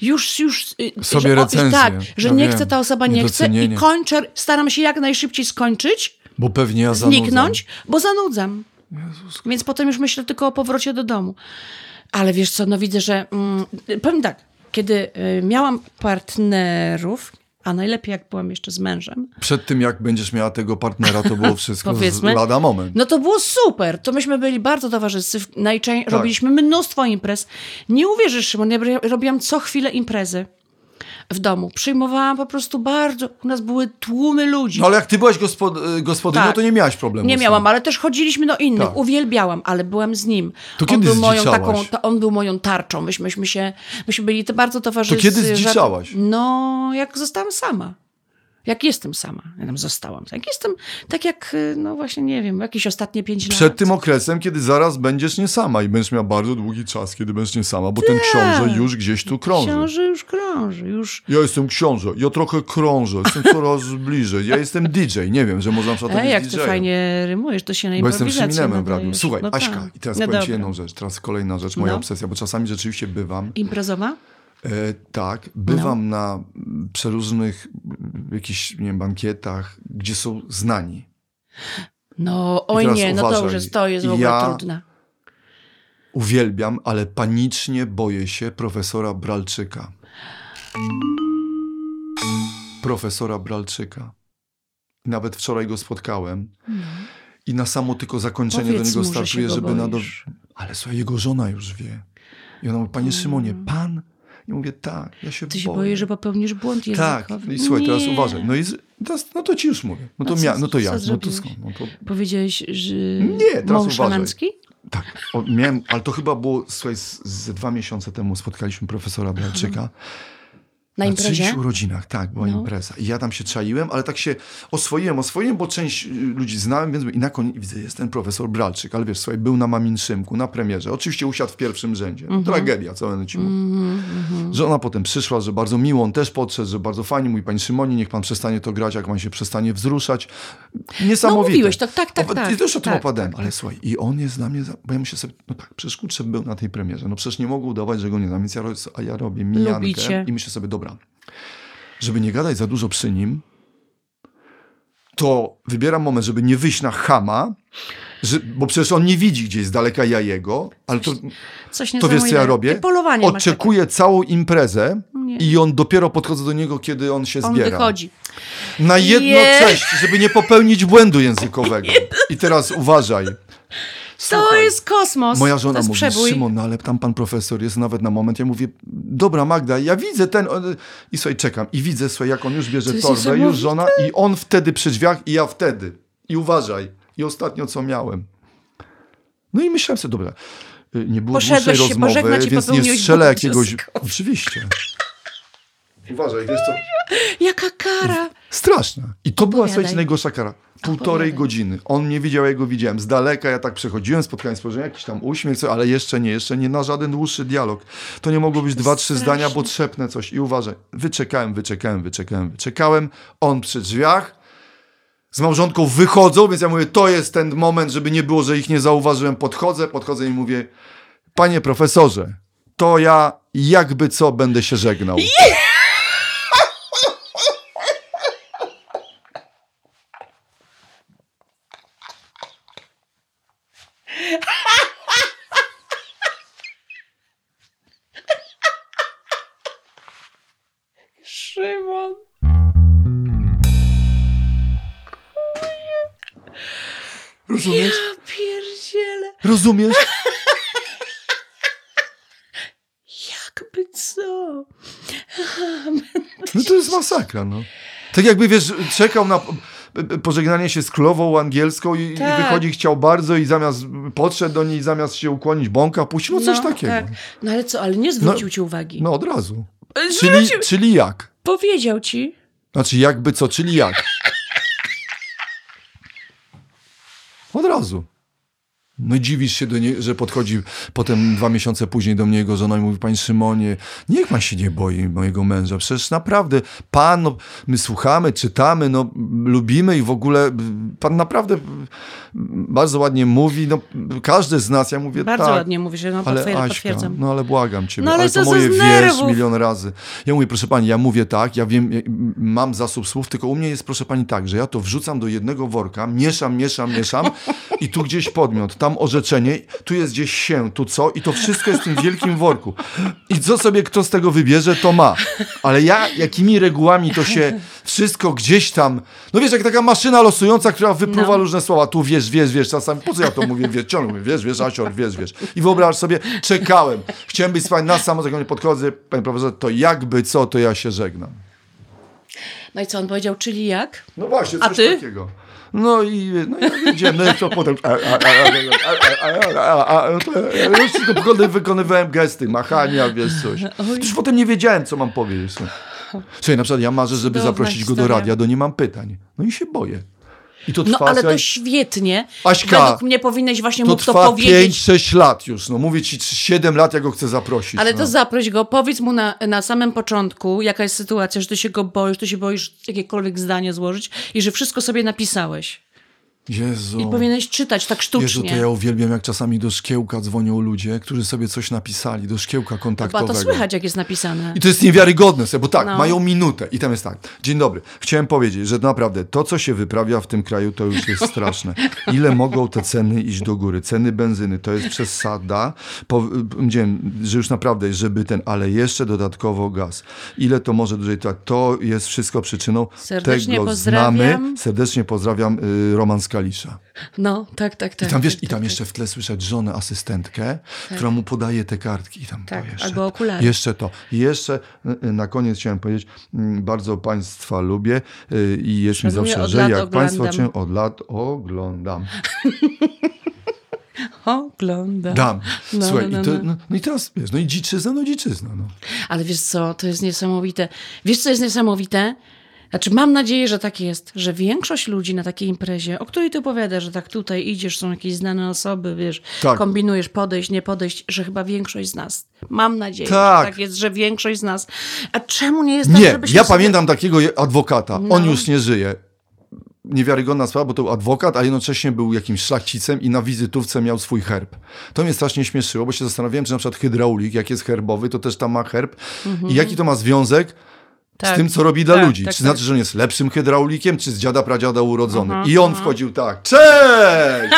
Już, już... y, Sobie że, recenzję. Tak, że Ja nie wiem. chce ta osoba, nie chce i kończę, staram się jak najszybciej skończyć, Bo pewnie ja zanudzam. zniknąć, bo zanudzam. Więc potem już myślę tylko o powrocie do domu. Ale wiesz co, no widzę, że mm, powiem tak, kiedy y, miałam partnerów, a najlepiej jak byłam jeszcze z mężem, Przed tym, jak będziesz miała tego partnera, to było *laughs* wszystko z Powiedzmy. lada moment. no to było super. To myśmy byli bardzo towarzyscy. Najczę- Tak. Robiliśmy mnóstwo imprez. Nie uwierzysz, Szymon, ja robiłam co chwilę imprezy w domu. Przyjmowałam po prostu bardzo, u nas były tłumy ludzi. No ale jak ty byłaś gospod y, gospodynią, Tak. to nie miałaś problemu. Nie miałam, ale też chodziliśmy do innych. Tak. Uwielbiałam, ale byłam z nim. To on kiedy był moją taką, to on był moją tarczą. Myśmy, myśmy się, myśmy byli bardzo towarzyscy. To kiedy zdziczałaś? No, jak zostałam sama. Jak jestem sama, ja tam zostałam. Jak jestem, tak jak, y, no właśnie, nie wiem, jakieś ostatnie pięć lat. Przed tym okresem, kiedy zaraz będziesz nie sama i będziesz miała bardzo długi czas, kiedy będziesz nie sama, bo ten książę już gdzieś tu krąży. Książę już krąży, już... Ja jestem książę, ja trochę krążę, jestem coraz *laughs* bliżej. Ja jestem DJ, nie wiem, że można na przykład Ej, jak być ty DJ-em. fajnie rymujesz, to się na Bo jestem Szyminemem w radiu. Słuchaj, No Aśka, tak. i teraz No powiem ci dobra. jedną rzecz, teraz kolejna rzecz, moja No. obsesja, bo czasami rzeczywiście bywam, Imprezowa? E, tak, bywam No. na przeróżnych jakichś, nie wiem, bankietach, gdzie są znani. No, oj nie, no to uważaj. już jest, to jest w ogóle Ja- trudne. Uwielbiam, ale panicznie boję się profesora Bralczyka. Profesora Bralczyka. Nawet wczoraj go spotkałem. I na samo tylko zakończenie Powiedz do niego startuję, żeby na do... Ale słuchaj, jego żona już wie. I ona mówi, panie Szymonie, pan? I mówię, tak, ja się Mm. Ty się boję. boisz, że popełnisz błąd Tak, językowy? i słuchaj, teraz Nie. uważaj. No, i z... teraz, no to ci już mówię. No to, co- mia... no to jak? No to skąd? No to Powiedziałeś, że Nie, teraz mąż uważaj. szalancki? Tak, o, miałem, ale to chyba było, słuchaj, z, z dwa miesiące temu spotkaliśmy profesora Bralczyka. Na Na imprezie? urodzinach, tak, była No. impreza. I ja tam się czaiłem, ale tak się oswoiłem, oswoiłem, bo część y, ludzi znałem, więc i na koniec widzę, jest ten profesor Bralczyk, ale wiesz, słuchaj, był na Mamin Szymku, na premierze. Oczywiście usiadł w pierwszym rzędzie. Mhm. Tragedia, co będę ci mówił. Że ona potem przyszła, że bardzo miło, on też podszedł, że bardzo fajnie, mówi pani Szymonie, niech pan przestanie to grać, jak pan się przestanie wzruszać. Niesamowite. No, mówiłeś to, tak, tak, O, tak. I też o tym Tak, opadałem, tak, ale słuchaj, i on jest dla mnie, bo ja myślę sobie, no tak, przecież kurczę był na tej premierze, no przecież nie mogę udawać, że go nie znam, więc ja, a ja robię mijankę Lubicie. i myślę sobie, dobra, żeby nie gadać za dużo przy nim, to wybieram moment, żeby nie wyjść na chama, że, bo przecież on nie widzi gdzieś z daleka ja jego, ale to, Coś to wiesz, co ja robię? Oczekuję całą imprezę Nie. i on dopiero podchodzę do niego, kiedy on się. On zbiera. wychodzi. Na jedno Je- cześć, żeby nie popełnić błędu językowego. *laughs* I teraz uważaj. To jest kosmos. Moja żona mówi, przebój. Szymon, no ale tam pan profesor jest nawet na moment. Ja mówię, dobra Magda, ja widzę ten... I słuchaj, czekam. I widzę, słuchaj, jak on już bierze To torbę, już żona i on wtedy przy drzwiach i ja wtedy. I uważaj. I ostatnio co miałem. No i myślałem sobie, dobra, y, nie było Poszedłeś dłuższej się rozmowy, więc nie strzelę jakiegoś... Oczywiście. Uważaj, wiesz co... Jaka kara. Straszna. I to była, słuchajcie, najgorsza kara. Półtorej Opowiadaj. godziny. On nie widział, ja go widziałem. Z daleka ja tak przechodziłem, spotkałem spojrzenie, jakiś tam uśmiech, co, ale jeszcze nie, jeszcze nie na żaden dłuższy dialog. To nie mogło być dwa, trzy zdania, bo trzepnę coś. I uważaj, wyczekałem, wyczekałem, wyczekałem, wyczekałem. On przy drzwiach. Z małżonką wychodzą, więc ja mówię, to jest ten moment, żeby nie było, że ich nie zauważyłem. Podchodzę, podchodzę i mówię, panie profesorze, to ja jakby co będę się żegnał. Szymon. Masakra, no. Tak jakby, wiesz, czekał na pożegnanie się z królową angielską i, i Tak. wychodzi, chciał bardzo i zamiast, podszedł do niej, zamiast się ukłonić, bąka puścił, no coś takiego. Tak. No ale co, ale nie zwrócił ci uwagi. No od razu. E, Czyli, Zwrócił. czyli jak? Powiedział ci. Znaczy jakby co, czyli jak? Od razu. No dziwisz się, do niej, że podchodzi potem dwa miesiące później do mnie jego żona i mówi, panie Szymonie, niech pan się nie boi mojego męża, przecież naprawdę pan, no, my słuchamy, czytamy, no, lubimy i w ogóle pan naprawdę bardzo ładnie mówi, no, każdy z nas, ja mówię Bardzo tak, ładnie mówisz, no ale potwier- Aśka, potwierdzam. no ale błagam ciebie, No ale ale to za moje wiesz milion razy. Ja mówię, proszę pani, ja mówię tak, ja wiem, ja, mam zasób słów, tylko u mnie jest, proszę pani, tak, że ja to wrzucam do jednego worka, mieszam, mieszam, mieszam i tu gdzieś podmiot, tam orzeczenie, tu jest gdzieś się, tu co i to wszystko jest w tym wielkim worku. I co sobie kto z tego wybierze, to ma. Ale ja, jakimi regułami to się wszystko gdzieś tam, no wiesz, jak taka maszyna losująca, która wypluwa No. różne słowa, tu wiesz, wiesz, wiesz, czasami, po co ja to mówię, wiesz, ciągle mówię, wiesz, wiesz, Asior, wiesz, wiesz. I wyobraź sobie, czekałem, chciałem być z wami na samo, jak podchodzę, panie profesorze, to jakby co, to ja się żegnam. No i co on powiedział, czyli jak? No właśnie, A coś ty? takiego. No i no no i co potem. Już tylko wykony- wykonywałem gesty, machania, wiesz coś. Już potem nie wiedziałem, co mam powiedzieć. no. Słuchaj, na przykład ja marzę, żeby zaprosić go do radia, do nie mam pytań. No i się boję. I to No trwa, ale to świetnie. Aśka, Według mnie powinieneś właśnie to to trwa powiedzieć. 5-6 lat już. No mówię ci, 7 lat ja go chcę zaprosić. Ale no. to zaproś go, powiedz mu na, na samym początku, jaka jest sytuacja, że ty się go boisz, ty się boisz jakiekolwiek zdanie złożyć i że wszystko sobie napisałeś. Jezu. I powinieneś czytać tak Jezu, sztucznie. to ja uwielbiam, jak czasami do szkiełka dzwonią ludzie, którzy sobie coś napisali, do szkiełka Chyba kontaktowego. to słychać, jak jest napisane. I to jest niewiarygodne, sobie, bo tak, No. mają minutę i tam jest tak. Dzień dobry. Chciałem powiedzieć, że naprawdę to, co się wyprawia w tym kraju, to już jest straszne. Ile mogą te ceny iść do góry? Ceny benzyny to jest przesada. Po, powiedziałem, że już naprawdę, żeby ten, ale jeszcze dodatkowo gaz. Ile to może dłużej trwać? To jest wszystko przyczyną Serdecznie tego pozdrawiam. znamy. Serdecznie pozdrawiam y, Roman Skalisza. No, tak, tak, tak. I tam wiesz, tak, i tam tak, jeszcze w tle słyszeć żonę asystentkę, która mu podaje te kartki i tam Tak, to jeszcze. albo okulary. Jeszcze to. I jeszcze y, y, na koniec chciałem powiedzieć, mm, bardzo Państwa lubię y, i jest mi zawsze, że jak Państwo oglądam. cię od lat oglądam. *laughs* Oglądam. Dam. No, Słuchaj, no, i, to, no. no, no i teraz wiesz, no i dziczyzna, no dziczyzna. No. Ale wiesz co, to jest niesamowite. Wiesz, co jest niesamowite? Znaczy, mam nadzieję, że tak jest, że większość ludzi na takiej imprezie, o której ty opowiadasz, że tak tutaj idziesz, są jakieś znane osoby, wiesz, Tak. kombinujesz podejść, nie podejść, że chyba większość z nas, mam nadzieję, Tak. że tak jest, że większość z nas. A czemu nie jest tak, Nie, żebyśmy ja sobie... pamiętam takiego adwokata. No. On już nie żyje. Niewiarygodna sprawa, bo to był adwokat, a jednocześnie był jakimś szlachcicem i na wizytówce miał swój herb. To mnie strasznie śmieszyło, bo się zastanawiałem, czy na przykład hydraulik, jak jest herbowy, to też tam ma herb. I jaki to ma związek z Tak. tym, co robi dla Tak, ludzi. tak, czy tak. znaczy, że on jest lepszym hydraulikiem, czy z dziada pradziada urodzony. Aha, I on aha. wchodził tak, cześć!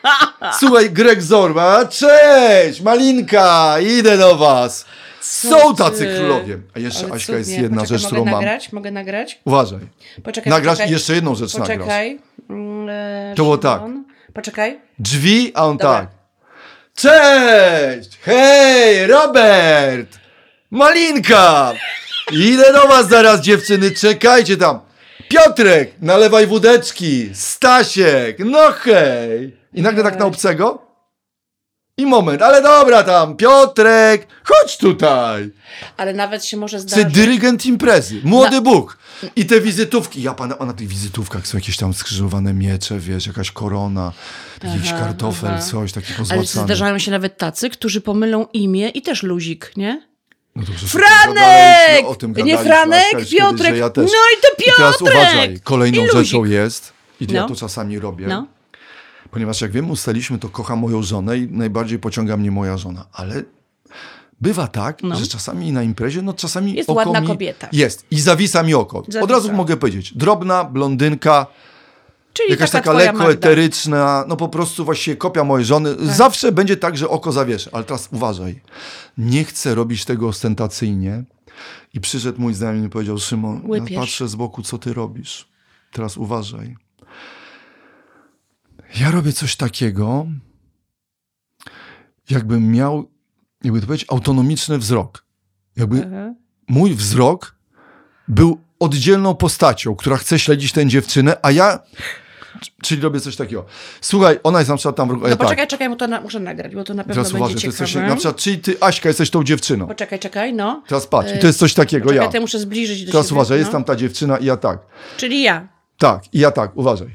*laughs* Słuchaj, Greg Zorba, cześć! Malinka, idę do was! Są tacy królowie. A jeszcze, Ale Aśka, jest jedna Poczekaj, rzecz, mogę którą mam. nagrać? Mogę nagrać? Uważaj. Poczekaj, Nagrasz poczekaj. jeszcze jedną rzecz nagrasz. Poczekaj. Mm, e, To było tak. Szymon. Poczekaj. Drzwi, a on Dobra. tak. Cześć! Hej, Robert! Malinka! Idę do was zaraz, dziewczyny, czekajcie tam. Piotrek, nalewaj wódeczki. Stasiek, no hej. I nagle tak na obcego. I moment, ale dobra tam, Piotrek, chodź tutaj. Ale nawet się może Ty zdarzyć. dyrygent imprezy, młody Na- Bóg. I te wizytówki. Ja pana, a na tych wizytówkach są jakieś tam skrzyżowane miecze, wiesz, jakaś korona, jakiś Aha, kartofel, aha. coś taki Ale pozłacany. zdarzają się nawet tacy, którzy pomylą imię i też luzik, nie? No dobrze, Franek! gadaliśmy, O tym Nie Franek, kiedyś, Piotrek. że ja też. No i to I teraz Piotrek! uważaj, kolejną I rzeczą jest, i ja No. to czasami robię, No. ponieważ jak wiem, ustaliśmy, to kocham moją żonę i najbardziej pociąga mnie moja żona, ale bywa tak, No. że czasami na imprezie, no czasami Jest ładna kobieta. Jest i zawisa mi oko. Od Zawisa. razu mogę powiedzieć, drobna, blondynka, Czyli jakaś taka, taka lekko Magda. eteryczna, no po prostu właściwie kopia mojej żony. Zawsze będzie tak, że oko zawieszę, ale teraz uważaj. Nie chcę robić tego ostentacyjnie. I przyszedł mój znajomy i powiedział, Szymon, ja patrzę z boku, co ty robisz. Teraz uważaj. Ja robię coś takiego, jakbym miał, jakby to powiedzieć, autonomiczny wzrok. Jakby Aha. mój wzrok był oddzielną postacią, która chce śledzić tę dziewczynę, a ja. Czyli robię coś takiego. Słuchaj, ona jest na przykład tam w rogu. a ja No tak. poczekaj, czekaj, bo to na, muszę nagrać, bo to na pewno Teraz będzie uważaj, jest ciekawe. coś, na przykład, czyli ty, Aśka, jesteś tą dziewczyną. Poczekaj, czekaj, no. Teraz patrz, i Y, to jest coś takiego, Czekaj, ja. ja muszę zbliżyć do Teraz siebie. uważaj, jest no. tam ta dziewczyna i ja tak. Czyli ja. Tak, i ja tak, uważaj.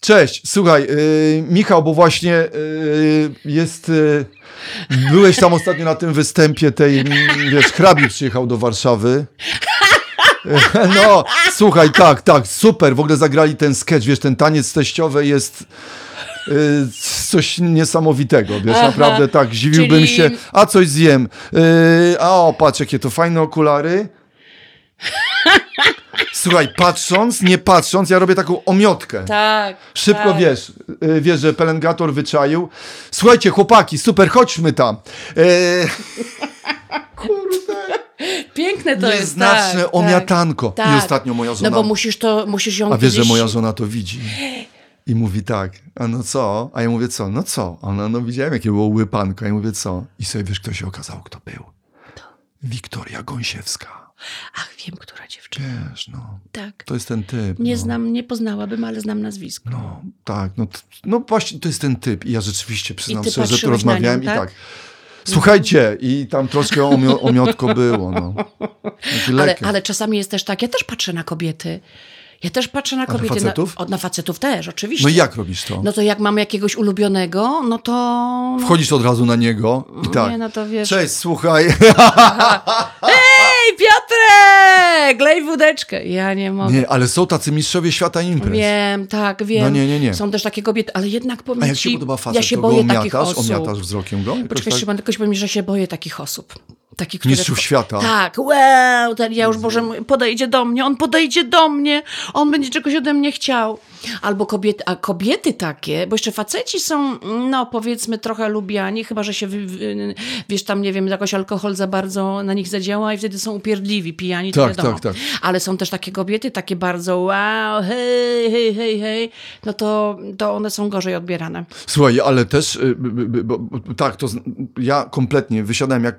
Cześć, słuchaj, yy, Michał, bo właśnie yy, jest. Yy, byłeś tam ostatnio na tym występie tej, wiesz, hrabi przyjechał do Warszawy. *laughs* *laughs* No, słuchaj, tak, tak, super. W ogóle zagrali ten sketch, wiesz, ten taniec teściowy jest yy, coś niesamowitego, wiesz, Aha, naprawdę tak, zdziwiłbym czyli- się. A coś zjem. Yy, a o, patrz, jakie to fajne okulary. Słuchaj, patrząc, nie patrząc, ja robię taką omiotkę. Tak. Szybko tak. wiesz, y, wiesz, że pelengator wyczaił. Słuchajcie, chłopaki, super, chodźmy tam. Kurde. *laughs* Piękne to jest, Nieznaczne tak, omiatanko. tak. I ostatnio moja żona... No bo musisz to, musisz ją A wiesz, że kiedyś- moja żona to widzi. I mówi tak, a no co? A ja mówię, co? No co? Ona, no widziałem, jakie było łypanko. A ja mówię, co? I sobie wiesz, kto się okazał, kto był? Wiktoria Gąsiewska. Ach, wiem, która dziewczyna. Wiesz, no. Tak. To jest ten typ. Nie no. znam, nie poznałabym, ale znam nazwisko. No, tak, no, no właśnie to jest ten typ. I ja rzeczywiście przyznam ty szczerze, że tu rozmawiałem nią, i tak? Słuchajcie, i tam troszkę omio, omiotko było, no. Ale, ale czasami jest też tak, ja też patrzę na kobiety. Ja też patrzę na na kobiety. facetów? Na, na facetów też, oczywiście. No i jak robisz to? No to jak mam jakiegoś ulubionego, no to... No, Wchodzisz od razu na niego i tak. Nie, no to wiesz. Cześć, słuchaj. *laughs* Ej, Piotrek! Lej wódeczkę. Ja nie mogę. Nie, ale są tacy mistrzowie świata imprez. Wiem, tak, wiem. No nie, nie, nie. Są też takie kobiety, ale jednak powiem A jak ci, ci podoba facet, ja się to boję go takich omiatasz, osób. omiatasz wzrokiem go? Poczekaj, tak? Szymon, tylko powiem, że się boję takich osób. Takich, które Mistrzów świata. Tak, wow, ten ja już Boże, podejdzie do mnie, on podejdzie do mnie, on będzie czegoś ode mnie chciał. Albo kobiety, a kobiety takie, bo jeszcze faceci są, no powiedzmy trochę lubiani, chyba, że się, wiesz, tam nie wiem, jakoś alkohol za bardzo na nich zadziała i wtedy są upierdliwi, pijani, to Tak, wiadomo. tak, tak. Ale są też takie kobiety, takie bardzo wow, hej, hej, hej, hej, no to, to one są gorzej odbierane. Słuchaj, ale też, y, bo, bo, tak, to ja kompletnie wysiadałem, jak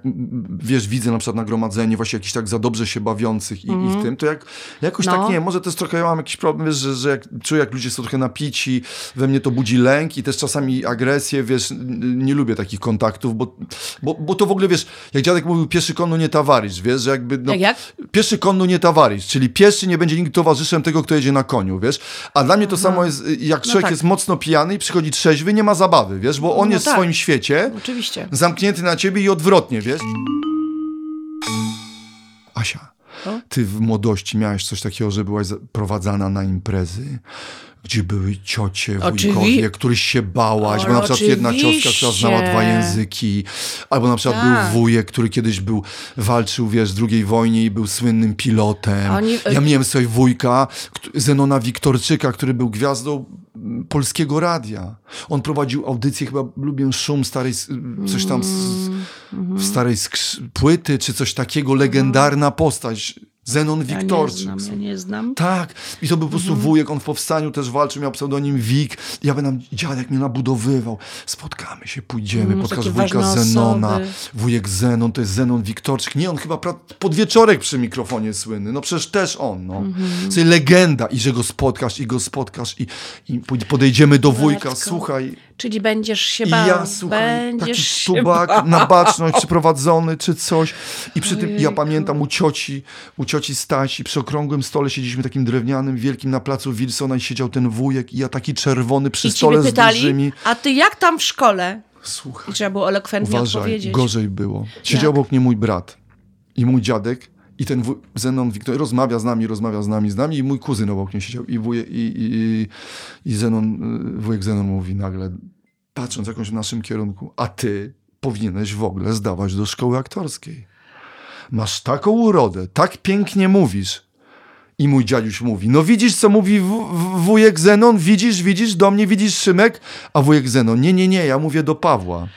wiesz, widzę na przykład nagromadzenie właśnie jakichś tak za dobrze się bawiących i, i w tym, to jak, jakoś Mhm. No. tak, nie, może też trochę ja mam jakiś problem, wiesz, że, że jak czuję, jak ludzie są trochę napici, we mnie to budzi lęk i też czasami agresję, wiesz, nie lubię takich kontaktów, bo, bo, bo to w ogóle, wiesz, jak dziadek mówił, pieszy konno nie tawarysz, wiesz, że jakby... No, Jak, jak? Pieszy konno nie tawarysz, czyli pieszy nie będzie nigdy towarzyszem tego, kto jedzie na koniu, wiesz? A dla mnie to samo jest, y, jak człowiek tak. jest mocno pijany i przychodzi trzeźwy, nie ma zabawy, wiesz? Bo on No jest tak. w swoim świecie, Oczywiście. zamknięty na ciebie i odwrotnie, wiesz? Asia? Ty w młodości miałeś coś takiego, że byłaś prowadzana na imprezy, gdzie były ciocie, wujkowie, któryś się bałaś, bo Ale na przykład jedna ciotka, która znała oczywiście. dwa języki, albo na przykład Tak. był wujek, który kiedyś był, walczył, wiesz, w II wojnie i był słynnym pilotem. Oni- Ja miałem sobie wujka, Zenona Wiktorczyka, który był gwiazdą polskiego radia. On prowadził audycję, chyba lubię szum starej, coś tam z, Mm, w starej skrz- płyty, czy coś takiego, legendarna postać. Zenon Ja nie Wiktorczyk. znam, ja nie znam. Tak, i to był po prostu Mhm. wujek, on w powstaniu też walczył, miał pseudonim Wik. Ja bym nam, dziadek mnie nabudowywał. Spotkamy się, pójdziemy, Mm, pokaż takie wujka Zenona. osoby. Wujek Zenon, to jest Zenon Wiktorczyk. Nie, on chyba podwieczorek przy mikrofonie słynny. No przecież też on, no. Mhm. Czyli legenda i że go spotkasz, i go spotkasz i, i podejdziemy do wujka, słuchaj. Czyli będziesz się bał. ja, słuchaj, taki będziesz się stubak na baczność *laughs* przyprowadzony, czy coś. I przy tym, ja Ojejku. pamiętam u cioci, u cioci Stasi, przy okrągłym stole siedzieliśmy takim drewnianym, wielkim na placu Wilsona i siedział ten wujek i ja taki czerwony przy I stole z dużymi. a ty jak tam w szkole? Słuchaj, I trzeba było elokwentnie uważaj, odpowiedzieć. gorzej było. Siedział obok mnie mój brat i mój dziadek i ten wuj, Zenon Wiktor rozmawia z nami, rozmawia z nami, z nami i mój kuzyn obok mnie siedział i, wuje, i, i, i, Zenon, y, wujek Zenon mówi nagle, patrząc jakąś w naszym kierunku, a ty powinieneś w ogóle zdawać do szkoły aktorskiej. Masz taką urodę, tak pięknie mówisz. I mój dziaduś mówi, no widzisz, co mówi wujek Zenon? Widzisz, widzisz, do mnie widzisz Szymek? A wujek Zenon, nie, nie, nie, ja mówię do Pawła.